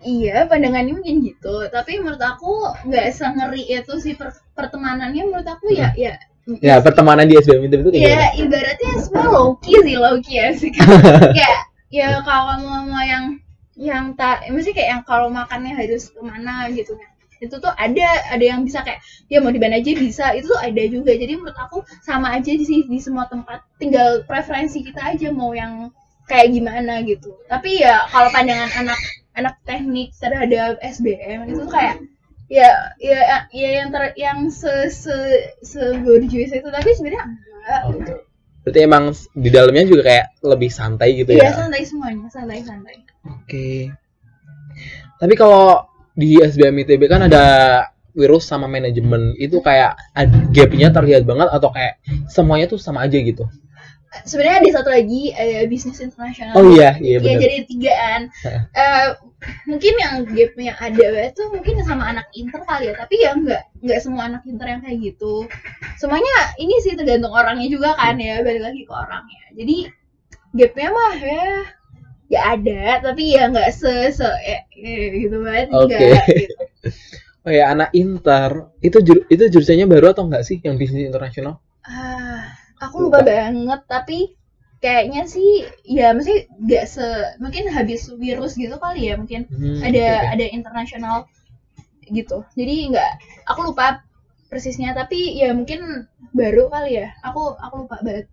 Iya, pandangannya mungkin gitu. Tapi menurut aku nggak sengeri itu sih per- pertemanannya menurut aku ya ya. Ya pertemanan di SBM itu kayak gimana? ya ibaratnya semua low key sih low key ya sih. Kayak ya kalau mau mau yang yang tak mesti kayak yang kalau makannya harus ke mana gitu kan. Itu tuh ada ada yang bisa kayak ya mau di mana aja bisa. Itu tuh ada juga. Jadi menurut aku sama aja sih di semua tempat. Tinggal preferensi kita aja mau yang kayak gimana gitu tapi ya kalau pandangan anak anak teknik terhadap SBM itu kayak ya ya ya yang ter yang se se se gorgeous itu tapi sebenarnya enggak Oke. Berarti emang di dalamnya juga kayak lebih santai gitu Iya ya? santai semuanya santai santai Oke. Tapi kalau di SBM ITB kan ada virus sama manajemen itu kayak gapnya terlihat banget atau kayak semuanya tuh sama aja gitu sebenarnya ada satu lagi ada bisnis internasional oh iya iya benar jadi tigaan. Heeh. Eh mungkin yang gap yang ada itu mungkin sama anak inter kali ya, tapi ya nggak nggak semua anak inter yang kayak gitu. Semuanya ini sih tergantung orangnya juga kan ya, balik lagi ke orangnya. Jadi gapnya mah ya ya ada, tapi ya nggak se se eh, eh, gitu banget Oke. enggak gitu. oh ya anak inter itu jur- itu jurusannya baru atau enggak sih yang bisnis internasional aku lupa. banget tapi kayaknya sih ya mesti nggak se mungkin habis virus gitu kali ya mungkin Hmm, ada oke. ada internasional gitu. Jadi nggak aku lupa persisnya tapi ya mungkin baru kali ya. Aku aku lupa banget.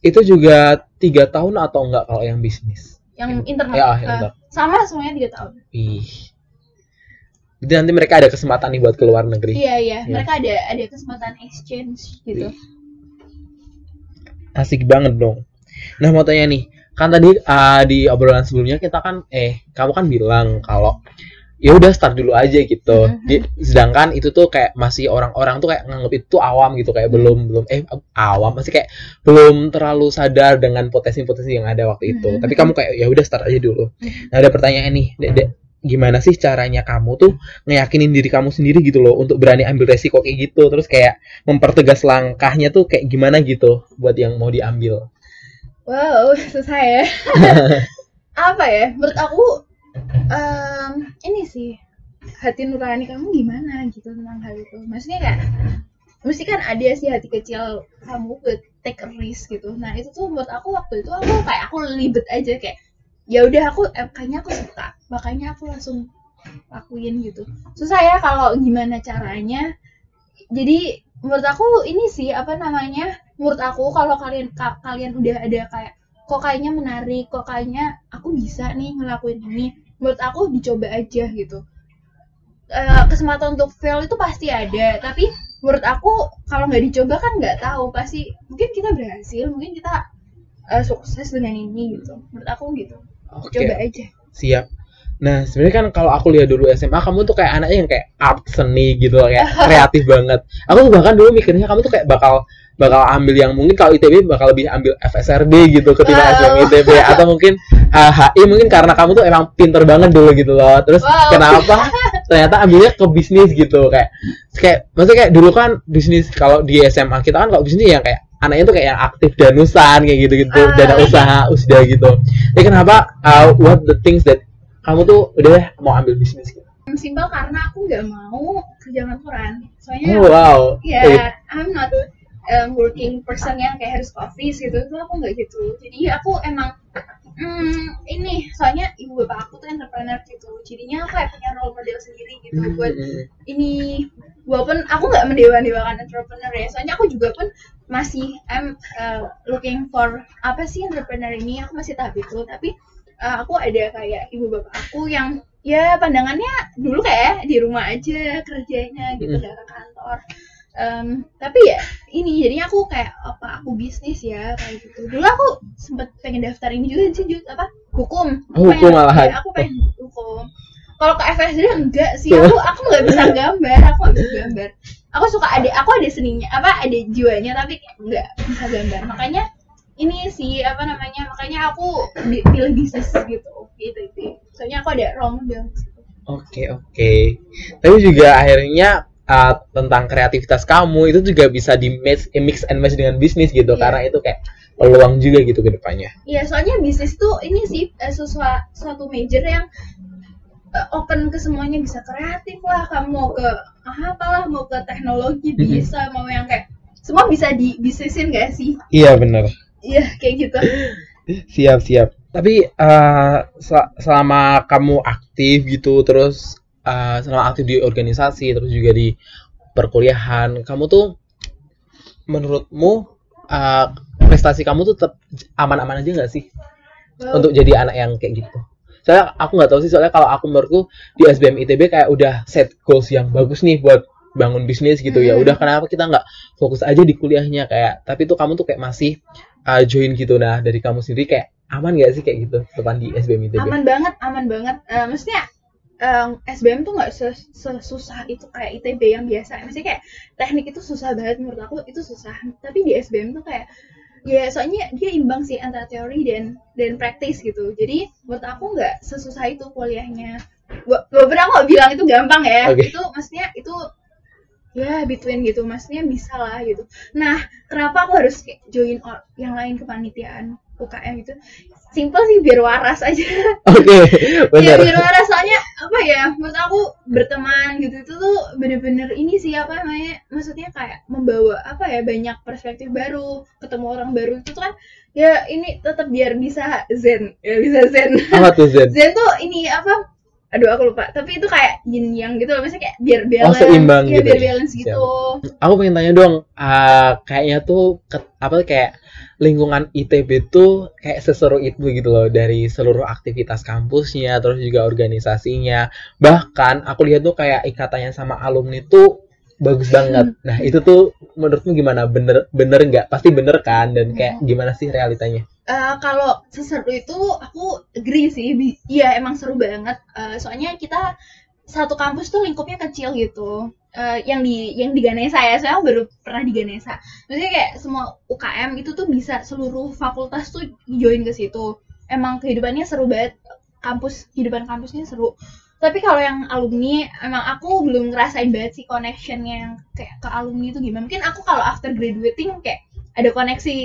Itu juga tiga tahun atau enggak kalau yang bisnis? Yang internet Ya, internet. sama semuanya tiga tahun. Ih. Jadi nanti mereka ada kesempatan nih buat ke luar negeri. Iya iya. Iya. mereka ada ada kesempatan exchange gitu asik banget dong nah mau tanya nih kan tadi uh, di obrolan sebelumnya kita kan eh kamu kan bilang kalau ya udah start dulu aja gitu Mhm. Di- sedangkan itu tuh kayak masih orang-orang tuh kayak nganggep itu tuh awam gitu kayak belum belum eh awam masih kayak belum terlalu sadar dengan potensi-potensi yang ada waktu itu Mhm. tapi kamu kayak ya udah start aja dulu Mhm. nah ada pertanyaan nih Dek, Dek, gimana sih caranya kamu tuh ngeyakinin diri kamu sendiri gitu loh untuk berani ambil resiko kayak gitu. Terus kayak mempertegas langkahnya tuh kayak gimana gitu buat yang mau diambil. Wow susah ya. Apa ya? Menurut aku em, ini sih hati nurani kamu gimana gitu tentang hal itu. Maksudnya kan mesti kan ada sih hati kecil kamu buat take a risk gitu. Nah itu tuh buat aku waktu itu aku kayak aku libet aja kayak ya udah aku eh, kayaknya aku suka. Makanya aku langsung lakuin gitu. Susah ya kalau gimana caranya. Jadi menurut aku ini sih apa namanya menurut aku kalau kalian ka- kalian udah ada kayak kok kayaknya menarik kok kayaknya aku bisa nih ngelakuin ini menurut aku dicoba aja gitu. Eh, kesempatan untuk fail itu pasti ada tapi menurut aku kalau nggak dicoba kan nggak tahu pasti mungkin kita berhasil mungkin kita eh, sukses dengan ini gitu. Menurut aku gitu oke. Coba aja. Siap. Nah sebenarnya kan kalau aku lihat dulu SMA kamu tuh kayak anaknya yang kayak art seni gitu loh, kayak kreatif banget. Aku bahkan dulu mikirnya kamu tuh kayak bakal bakal ambil yang mungkin kalau ITB bakal lebih ambil FSRD gitu ketimbang Wow. SBM ITB atau mungkin uh, HI mungkin karena kamu tuh emang pinter banget dulu gitu loh. Terus Wow. kenapa ternyata ambilnya ke bisnis gitu kayak kayak maksudnya kayak dulu kan bisnis kalau di SMA kita kan kalau bisnis yang kayak anaknya tuh kayak yang aktif danusan kayak gitu gitu Ah, dana usaha usda gitu. Tapi kenapa uh, what the things that kamu tuh udah deh mau ambil bisnis gitu? Simpel karena aku nggak mau kerja kantoran. Soalnya oh wow. ya Eh, I'm not um, working person yang kayak harus ke office gitu itu aku nggak gitu. Jadi aku emang hmm, ini soalnya ibu bapak aku tuh entrepreneur gitu. Jadinya aku kayak punya role model sendiri gitu mm, buat mm, mm. ini. Walaupun aku nggak mendewa-dewakan entrepreneur ya soalnya aku juga pun masih I'm uh, looking for apa sih entrepreneur ini? Aku masih tahap itu tapi uh, aku ada kayak ibu bapak aku yang ya pandangannya dulu kayak di rumah aja kerjanya gitu Mm. nggak ke kantor. Em, tapi ya ini jadinya aku kayak apa aku bisnis ya kayak gitu. Dulu aku sempet pengen daftar ini juga sih Jud, apa? Hukum. Aku Oh, hukum pengen- malahan. ya, aku pengen hukum. Kalau ke FSD enggak sih aku aku nggak bisa gambar aku nggak bisa gambar aku suka ada aku ada seninya apa ada jiwanya tapi nggak bisa gambar makanya ini sih apa namanya makanya aku pilih bisnis gitu gitu itu soalnya aku ada role model Oke oke. Tapi juga akhirnya uh, tentang kreativitas kamu itu juga bisa di mix, mix and match dengan bisnis gitu Iya. karena itu kayak peluang juga gitu ke depannya. Iya, soalnya bisnis tuh ini sih eh, sesuatu suatu major yang eh, open ke semuanya bisa kreatif lah, kamu mau ke ah, apalah, mau ke teknologi Mhm. bisa, mau yang kayak semua bisa di bisnisin gak sih? Iya bener. Iya, kayak gitu. Siap siap. Tapi uh, sel- selama kamu aktif gitu terus uh, selama aktif di organisasi terus juga di perkuliahan, kamu tuh menurutmu uh, prestasi kamu tuh tetap aman-aman aja nggak sih? Wow. untuk jadi anak yang kayak gitu. Soalnya aku nggak tahu sih soalnya kalau aku menurutku di SBM ITB kayak udah set goals yang bagus nih buat bangun bisnis gitu ya. Hmm. Udah kenapa kita nggak fokus aja di kuliahnya kayak tapi tuh kamu tuh kayak masih uh, join gitu nah dari kamu sendiri kayak aman gak sih kayak gitu depan di SBM ITB? aman banget, aman banget. Eh, maksudnya em, SBM tuh nggak ses- sesusah itu kayak ITB yang biasa maksudnya kayak teknik itu susah banget menurut aku itu susah tapi di SBM tuh kayak ya soalnya dia imbang sih antara teori dan dan praktis gitu. Jadi menurut aku nggak sesusah itu kuliahnya. Aku nggak bilang itu gampang ya. Oke. itu maksudnya itu ya between gitu. Maksudnya bisa lah gitu. Nah kenapa aku harus join yang lain kepanitiaan UKM gitu. Simple sih biar waras aja. Oke, ya benar. biar waras. Soalnya apa ya menurut aku berteman gitu itu tuh bener-bener ini sih apa namanya maksudnya kayak membawa apa ya banyak perspektif baru ketemu orang baru. Itu tuh kan ya ini tetap biar bisa zen ya bisa zen. Apa tuh Zen? zen tuh ini apa aduh aku lupa. Tapi itu kayak yin yang gitu loh. Maksudnya kayak biar Oh, balance. Seimbang ya gitu biar ya. balance gitu. Aku pengen tanya dong, ah, kayaknya tuh ke- apa kayak lingkungan ITB tuh kayak seseru itu gitu loh dari seluruh aktivitas kampusnya, terus juga organisasinya. Bahkan aku lihat tuh kayak ikatannya sama alumni tuh bagus banget. Nah itu tuh menurutmu gimana? Bener bener nggak? Pasti bener kan? Dan kayak gimana sih realitanya? Eh, kalau seseru itu aku agree sih iya emang seru banget Eh, soalnya kita satu kampus tuh lingkupnya kecil gitu Eh, yang di yang di Ganesa ya saya baru pernah di Ganesa maksudnya kayak semua UKM itu tuh bisa seluruh fakultas tuh join ke situ emang kehidupannya seru banget kampus kehidupan kampusnya seru tapi kalau yang alumni emang aku belum ngerasain banget sih connectionnya yang kayak ke alumni itu gimana. Mungkin aku kalau after graduating kayak ada koneksi.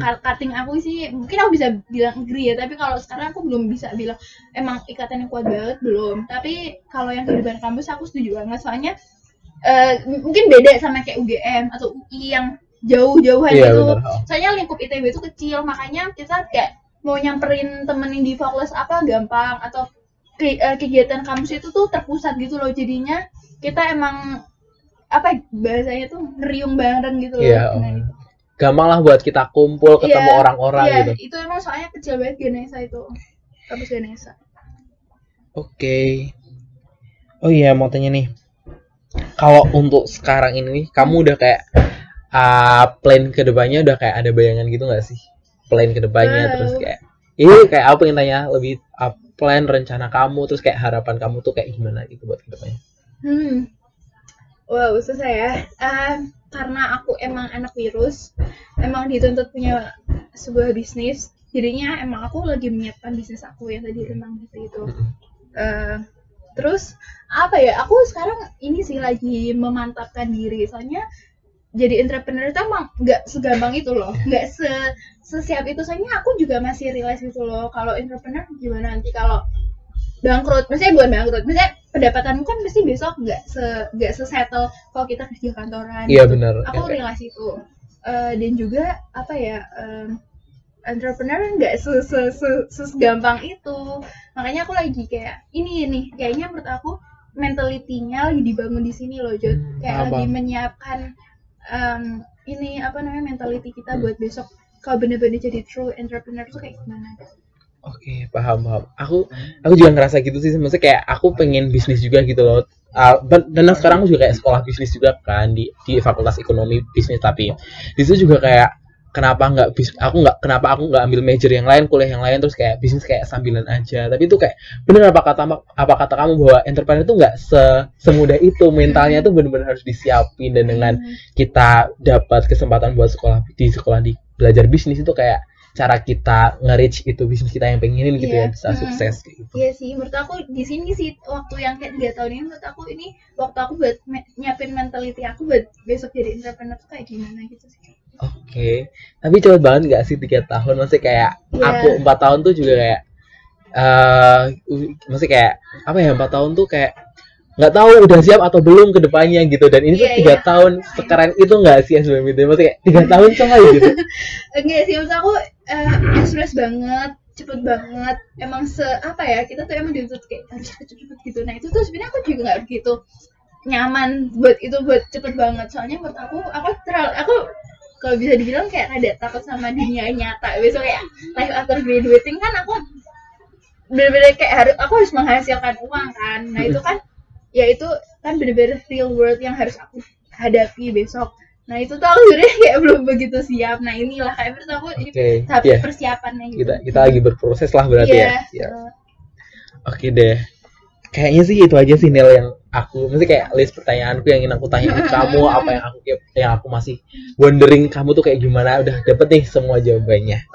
Kar- cutting aku sih mungkin aku bisa bilang agree ya. Tapi kalau sekarang aku belum bisa bilang emang ikatan yang kuat banget? Belum. Tapi kalau yang kehidupan kampus aku setuju banget. Soalnya eh, m- mungkin beda sama kayak UGM atau UI yang jauh-jauhan Iya gitu bener. soalnya lingkup ITB itu kecil makanya kita kayak mau nyamperin temen yang di fakultas apa gampang atau ke- eh, kegiatan kampus itu tuh terpusat gitu loh jadinya kita emang apa bahasanya tuh ngeriung bareng gitu loh Iya. Nah, om. Gampang lah buat kita kumpul ketemu Iya, orang-orang Iya, gitu. itu emang soalnya kecil banget Ganesa itu. Kampus Ganesa. Oke. Oh iya mau tanya nih. Kalau untuk sekarang ini kamu udah kayak uh, plan ke depannya udah kayak ada bayangan gitu nggak sih? Plan ke depannya Wow. terus kayak ini kayak aku pengen tanya lebih uh, plan rencana kamu terus kayak harapan kamu tuh kayak gimana gitu buat ke depannya. Hmm. Wow, susah ya. Ah, karena aku emang anak virus, emang dituntut punya sebuah bisnis. Jadinya emang aku lagi menyiapkan bisnis aku yang tadi tentang gitu. Eh, terus apa ya? Aku sekarang ini sih lagi memantapkan diri. Soalnya jadi entrepreneur itu emang nggak segampang itu loh, nggak se sesiap itu. Soalnya aku juga masih realize gitu loh. Kalau entrepreneur gimana nanti kalau bangkrut, maksudnya bukan bangkrut, maksudnya pendapatanmu kan pasti besok nggak se nggak sesettle kalau kita kerja kantoran. Iya gitu. benar. Aku realize itu. Eh, dan juga apa ya? em, entrepreneur nggak se se se segampang itu. Makanya aku lagi kayak ini nih, kayaknya menurut aku mentalitinya lagi dibangun di sini loh, Jod. Hmm, Kayak apa? lagi menyiapkan em, ini apa namanya mentality kita Hmm. buat besok kalau bener-bener jadi true entrepreneur tuh kayak gimana? Oke, paham paham. Aku aku juga ngerasa gitu sih, maksudnya kayak aku pengen bisnis juga gitu loh. Dan, dan sekarang aku juga kayak sekolah bisnis juga kan di di Fakultas Ekonomi Bisnis tapi di situ juga kayak kenapa nggak bis aku nggak kenapa aku nggak ambil major yang lain kuliah yang lain terus kayak bisnis kayak sambilan aja tapi itu kayak bener apa kata apa kata kamu bahwa entrepreneur itu nggak se semudah itu mentalnya tuh bener-bener harus disiapin dan dengan Hmm. kita dapat kesempatan buat sekolah di sekolah di belajar bisnis itu kayak cara kita nge-reach itu bisnis kita yang pengenin gitu Iya. ya bisa Hmm. sukses kayak gitu. Iya sih, menurut aku di sini sih waktu yang kayak tiga tahun ini menurut aku ini waktu aku buat me- nyiapin mentality aku buat besok jadi entrepreneur tuh kayak gimana gitu sih. Oke, tapi cepet banget nggak sih tiga tahun? Maksudnya kayak Iya. aku empat tahun tuh juga kayak, eh, maksudnya kayak apa ya empat tahun tuh kayak nggak tahu udah siap atau belum ke depannya gitu. Dan ini tuh Iya, tiga iya. tahun sekeren itu nggak sih SBM itu? Maksudnya kayak tiga tahun coy gitu. Enggak sih, menurut aku eh, ekspres banget, cepet banget. Emang se apa ya kita tuh emang dituntut kayak harus cepet-cepet gitu. Nah itu tuh sebenarnya aku juga nggak begitu nyaman buat itu buat cepet banget. Soalnya menurut aku aku terlalu aku kalau bisa dibilang kayak ada takut sama dunia nyata. Besok kayak life after graduating kan aku bener-bener kayak harus aku harus menghasilkan uang kan. Nah itu kan ya itu kan bener-bener real world yang harus aku hadapi besok. Nah itu tuh aku sebenarnya kayak belum begitu siap. Nah inilah kayak menurut aku ini Oke, tahap iya. persiapannya gitu. Kita kita lagi berproses lah berarti Iya. ya. Iya. Oke deh. kayaknya sih itu aja sih Nil yang aku mesti kayak list pertanyaanku yang ingin aku tanya ke kamu apa yang aku yang aku masih wondering kamu tuh kayak gimana udah dapet nih semua jawabannya.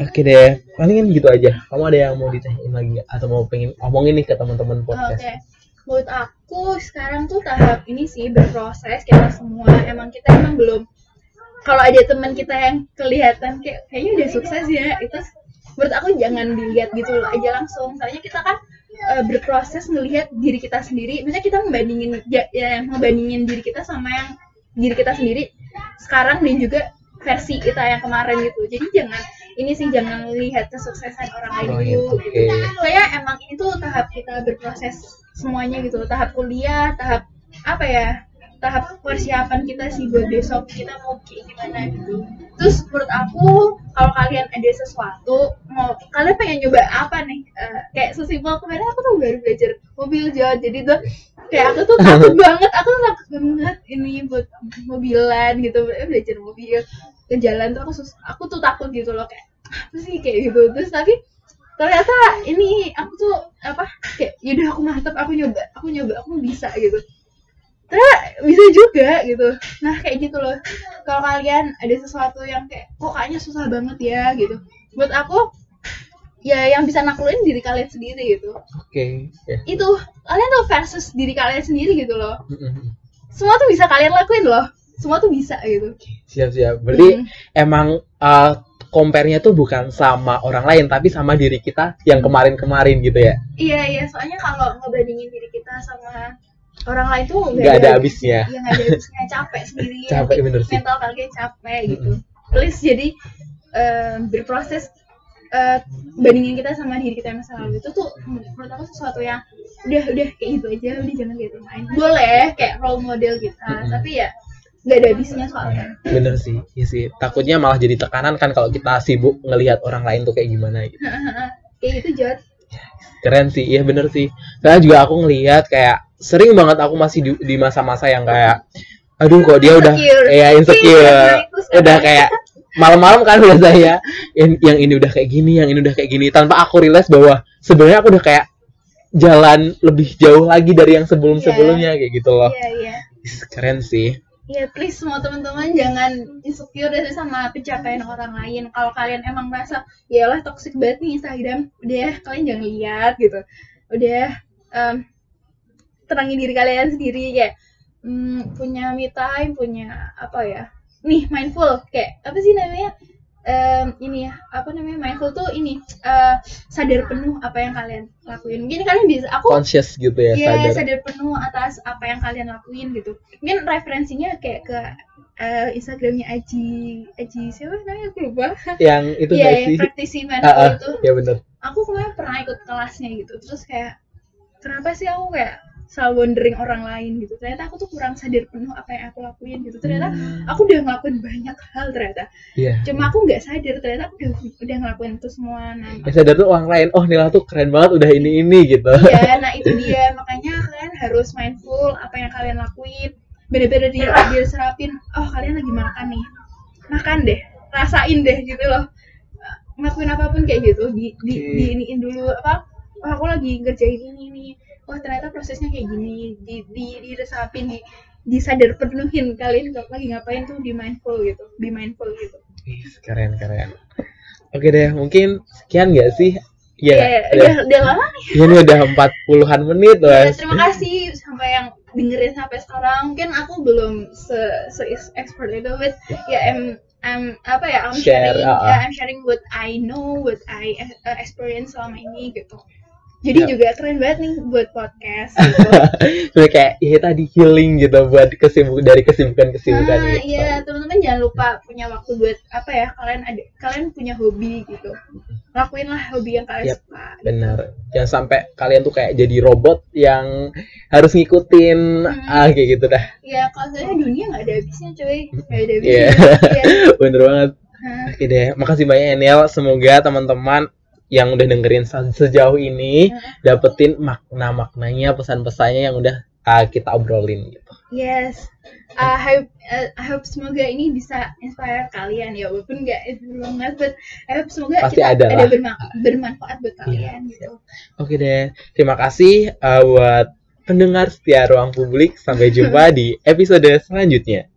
Oke deh palingan gitu aja. Kamu ada yang mau ditanyain lagi atau mau pengen ngomongin nih ke teman-teman podcast? Menurut aku sekarang tuh tahap ini sih berproses kita semua. Emang kita emang belum. Kalau ada teman kita yang kelihatan kayak kayaknya udah sukses ya, itu menurut aku jangan dilihat gitu aja langsung. Soalnya kita kan eh, berproses ngelihat diri kita sendiri. Misalnya kita ngebandingin ya, ya ngebandingin diri kita sama yang diri kita sendiri sekarang dan juga versi kita yang kemarin gitu. Jadi jangan ini sih jangan lihat kesuksesan orang lain Oh, iya, dulu gitu. Soalnya emang ini tuh tahap kita berproses semuanya gitu tahap kuliah tahap apa ya tahap persiapan kita sih buat besok kita mau kayak gimana gitu. Terus menurut aku kalau kalian ada sesuatu mau kalian pengen nyoba apa nih? Eh, kayak sesimpel kemarin aku tuh baru belajar mobil jod jadi tuh kayak aku tuh takut banget aku tuh takut banget ini buat mobilan gitu. Belajar mobil ke jalan tuh aku sus- aku tuh takut gitu loh kayak apa sih? kayak gitu. Terus tapi ternyata ini aku tuh apa kayak yaudah aku mantep aku nyoba aku nyoba aku bisa gitu ternyata bisa juga gitu. Nah kayak gitu loh. Kalau kalian ada sesuatu yang kayak kok kayaknya susah banget ya gitu. Buat aku ya yang bisa naklukin diri kalian sendiri gitu. Oke ya. Itu kalian tuh versus diri kalian sendiri gitu loh. Semua tuh bisa kalian lakuin loh. Semua tuh bisa gitu. Siap-siap berarti Hmm. emang uh, compare-nya tuh bukan sama orang lain tapi sama diri kita yang kemarin-kemarin gitu ya? Iya iya. Soalnya kalau ngebandingin diri kita sama orang lain tuh nggak ada habisnya. Ya nggak ada habisnya. Capek sendiri. Capek, bener sih. mental kalian capek gitu. Please jadi eh, berproses eh, bandingin kita sama diri kita yang masa lalu. Itu tuh menurut aku sesuatu yang udah udah kayak gitu aja. Udah jangan gitu main. Boleh kayak role model kita Mm-mm. tapi ya nggak ada habisnya soalnya. Bener sih. Iya sih. Takutnya malah jadi tekanan kan kalau kita sibuk ngelihat orang lain tuh kayak gimana gitu. Kayak gitu Jod keren sih. Iya bener sih. Karena juga aku ngelihat kayak sering banget aku masih di, di masa-masa yang kayak aduh kok dia udah Insecure. kayak Iya, insecure nah, itu sekarang. udah kayak malam-malam kan biasanya yang, yang ini udah kayak gini yang ini udah kayak gini tanpa aku realize bahwa sebenarnya aku udah kayak jalan lebih jauh lagi dari yang sebelum-sebelumnya kayak gitu loh iya iya Is, keren sih Ya please semua teman-teman jangan insecure deh sama pencapaian orang lain. Kalau kalian emang merasa ya lah toxic banget nih Instagram, udah kalian jangan lihat gitu. Udah em, tenangin diri kalian sendiri kayak hmm, punya me time, punya apa ya? Nih mindful kayak apa sih namanya? Em, ini ya apa namanya mindful tuh ini eh, sadar penuh apa yang kalian lakuin. Mungkin kalian bisa aku conscious gitu ya Iya, sadar sadar penuh atas apa yang kalian lakuin gitu. Mungkin referensinya kayak ke eh, Instagramnya Aji, Aji siapa namanya aku lupa. yang itu nggak yang sih praktisi Ah, mindful ah, itu. ya bener Aku kemarin pernah ikut kelasnya gitu. Terus kayak kenapa sih aku kayak selalu wondering orang lain gitu. Ternyata aku tuh kurang sadar penuh apa yang aku lakuin gitu. Ternyata aku udah ngelakuin banyak hal ternyata. iya Cuma aku nggak sadar ternyata aku udah udah ngelakuin itu semua. Nah, yang sadar tuh orang lain oh Nila tuh keren banget udah ini ini gitu Iya, nah itu dia. Makanya kalian harus mindful apa yang kalian lakuin. Bener-bener di, diserapin, oh kalian lagi makan nih. Makan deh, rasain deh gitu loh. Ngelakuin apa pun kayak gitu, di, di, Oke. diiniin dulu apa. Oh, aku lagi ngerjain ini nih. Wah, ternyata prosesnya kayak gini. Di, di, diresapin, di, disadar penuhin kalian lagi ngapain tuh di mindful gitu. Be mindful gitu. Keren keren oke deh mungkin sekian nggak sih Iya, Ya, udah, udah, udah lama nih. ya, ini udah empat puluhan menit Ya, mas. terima kasih sampai yang dengerin sampai sekarang. Mungkin aku belum se, se expert itu, but ya I'm, I'm apa ya, I'm Share, sharing, ya, I'm sharing what I know, what I uh, experience selama ini gitu. Jadi Ya. juga keren banget nih buat podcast gitu. Kayak ya tadi healing gitu buat kesibuk dari kesibukan kesibukan Nah, gitu. iya teman-teman jangan lupa punya waktu buat apa ya kalian ada kalian punya hobi gitu. Lakuinlah hobi yang kalian Yap. suka. Benar. Jangan sampai kalian tuh kayak jadi robot yang harus ngikutin Hmm. ah kayak gitu dah. Ya kalau saya dunia nggak ada habisnya cuy, nggak ada Iya. habisnya. Iya. Bener banget. Nah, Oke deh, makasih banyak ya, Niel. Semoga teman-teman yang udah dengerin se- sejauh ini dapetin makna-maknanya, pesan-pesannya yang udah uh, kita obrolin gitu. Yes. Uh, I hope, uh, I hope semoga ini bisa inspire kalian ya walaupun nggak banget but I hope semoga Pasti kita ada ada berma- bermanfaat buat kalian gitu. Oke deh, terima kasih uh, buat pendengar setia ruang publik. Sampai jumpa di episode selanjutnya.